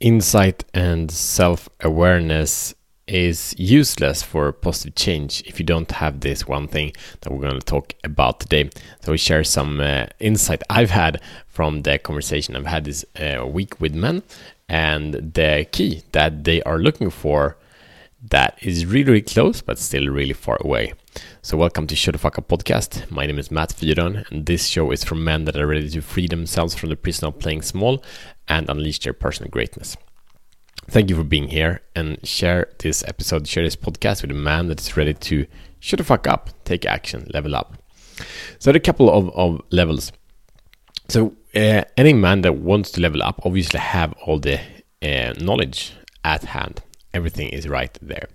insight and self awareness is useless for positive change if you don't have this one thing that we're going to talk about today. So, we share some uh, insight I've had from the conversation I've had this uh, week with men and the key that they are looking for that is really, really close but still really far away. So, welcome to Show the Fuck Up podcast. My name is Matt Fyron, and this show is for men that are ready to free themselves from the prison of playing small and unleash their personal greatness. Thank you for being here and share this episode, share this podcast with a man that is ready to shut the fuck up, take action, level up. So, there are a couple of, of levels. So, uh, any man that wants to level up obviously have all the uh, knowledge at hand. Everything is right there.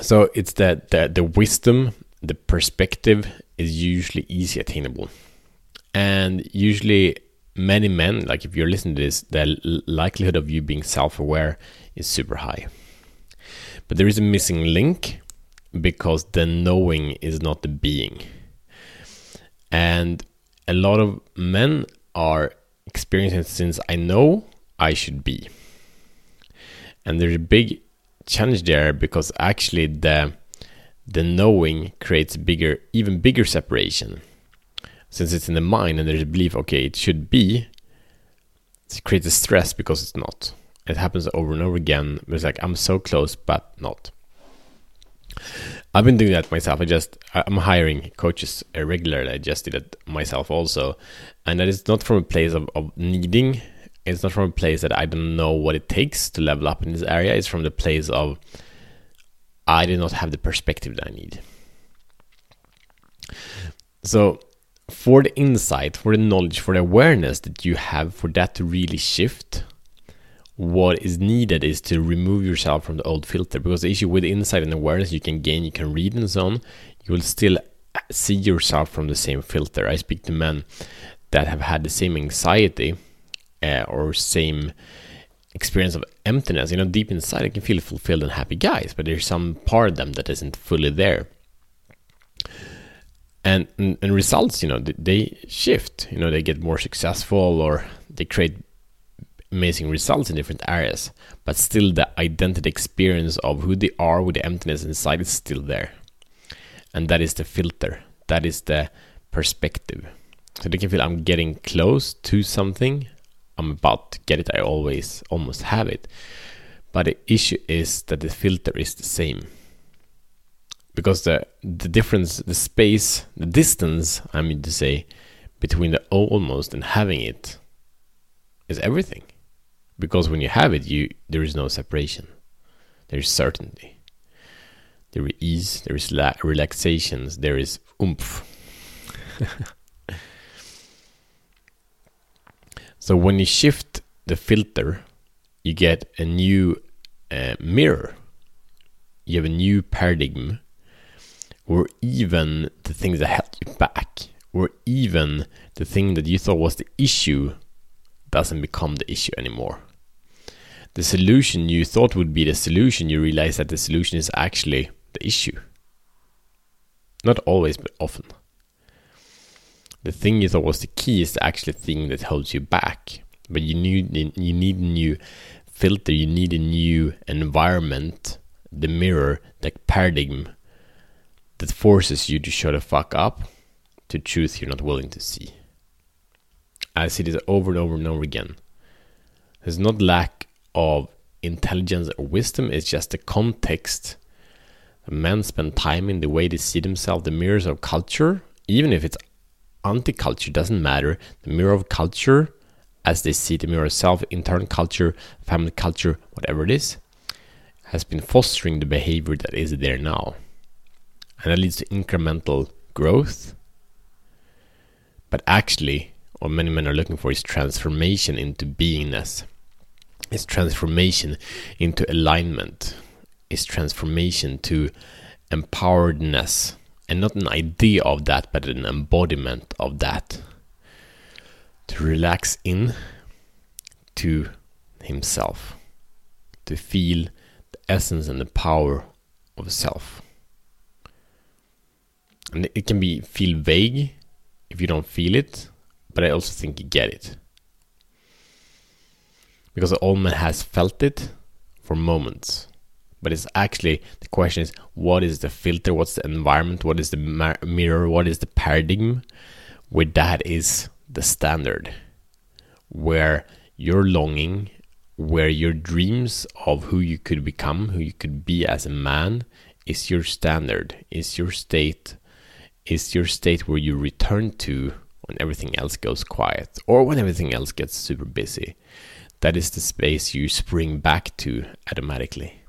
So, it's that, the, the wisdom, the perspective is usually easy attainable. And usually many men, like if you're listening to this, the likelihood of you being self aware is super high. But there is a missing link because the knowing is not the being. And a lot of men are experiencing since I know I should be. And there's a big challenge there because actually the the knowing creates bigger even bigger separation since it's in the mind and there's a belief, okay, it should be, it creates a stress because it's not. It happens over and over again. It's like I'm so close, but not. I've been doing that myself. I just I'm hiring coaches regularly. I just did it myself also, and that is not from a place of, of needing. It's not from a place that I don't know what it takes to level up in this area. It's from the place of I do not have the perspective that I need. So for the insight, for the knowledge, for the awareness that you have, for that to really shift, what is needed is to remove yourself from the old filter. Because the issue with insight and awareness you can gain, you can read and so on, you will still see yourself from the same filter. I speak to men that have had the same anxiety uh, or same experience of emptiness. You know, deep inside, I can feel fulfilled and happy guys, but there's some part of them that isn't fully there. And, and, and results you know they shift. You know they get more successful or they create amazing results in different areas but still the identity experience of who they are with the emptiness inside is still there. And that is the filter. That is the perspective. So they can feel i'm getting close to something i'm about to get it i always almost have it but the issue is that the filter is the same because the the difference, the space, the distance, I mean to say, between the almost and having it is everything. Because when you have it, you there is no separation. There is certainty. There is ease. There is la- relaxations. There is oomph. so when you shift the filter, you get a new uh, mirror. You have a new paradigm or even the things that held you back, or even the thing that you thought was the issue doesn't become the issue anymore. The solution you thought would be the solution, you realize that the solution is actually the issue. Not always, but often. The thing you thought was the key is actually the thing that holds you back. But you need you need a new filter, you need a new environment, the mirror, the paradigm that forces you to shut the fuck up to truth you're not willing to see. I see this over and over and over again. There's not lack of intelligence or wisdom, it's just the context. Men spend time in the way they see themselves, the mirrors of culture, even if it's anti culture, doesn't matter. The mirror of culture, as they see the mirror of self, internal culture, family culture, whatever it is, has been fostering the behavior that is there now and that leads to incremental growth. But actually, what many men are looking for is transformation into beingness, is transformation into alignment, is transformation to empoweredness, and not an idea of that, but an embodiment of that. To relax in to himself, to feel the essence and the power of self. And it can be feel vague if you don't feel it but i also think you get it. Because all man has felt it for moments but it's actually the question is what is the filter? What's the environment? What is the mirror? What is the paradigm? Where that is the standard where your longing where your dreams of who you could become who you could be as a man is your standard is your state is your state where you return to when everything else goes quiet or when everything else gets super busy. That is the space you spring back to automatically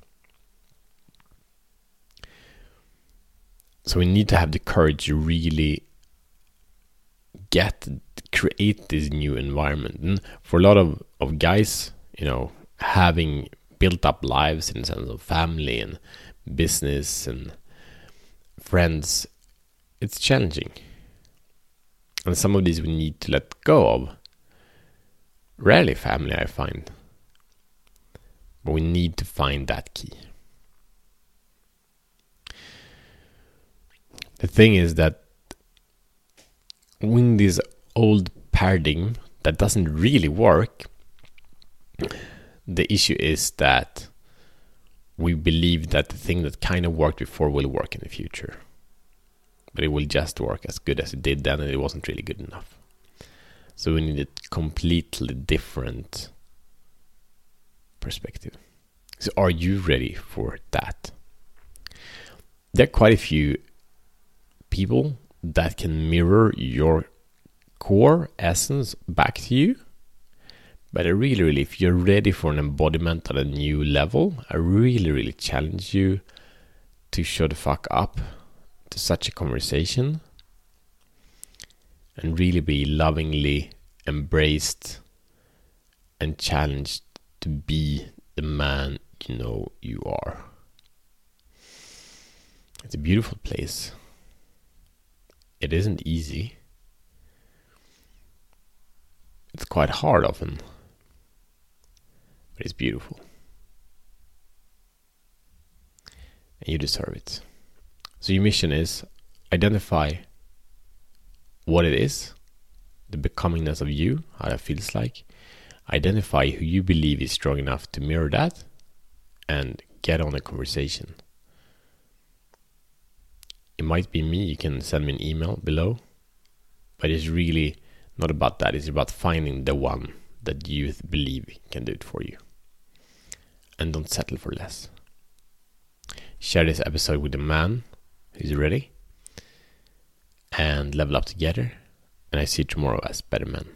so we need to have the courage to really get create this new environment. And for a lot of, of guys you know having built up lives in the sense of family and business and friends it's challenging. And some of these we need to let go of. Rarely family i find. But we need to find that key the thing is that when this old paradigm that doesn't really work the issue is that we believe that the thing that kind of worked before will work in the future. But it will just work as good as it did then and it wasn't really good enough. So we need a completely different perspective. So are you ready for that? There are quite a few people that can mirror your core essence back to you. But I really, really, if you're ready for an embodiment at a new level, I really, really challenge you to show the fuck up to such a conversation and really be lovingly embraced and challenged to be the man you know you are. It's a beautiful place it isn't easy. It's quite hard often, but it's beautiful. And you deserve it. So, your mission is identify what it is, the becomingness of you, how that feels like, identify who you believe is strong enough to mirror that, and get on a conversation it might be me. You can send me an email below. But it's really not about that. It's about finding the one that you believe can do it for you. And don't settle for less. Share this episode with a man who's ready. And level up together. And I see you tomorrow as better men.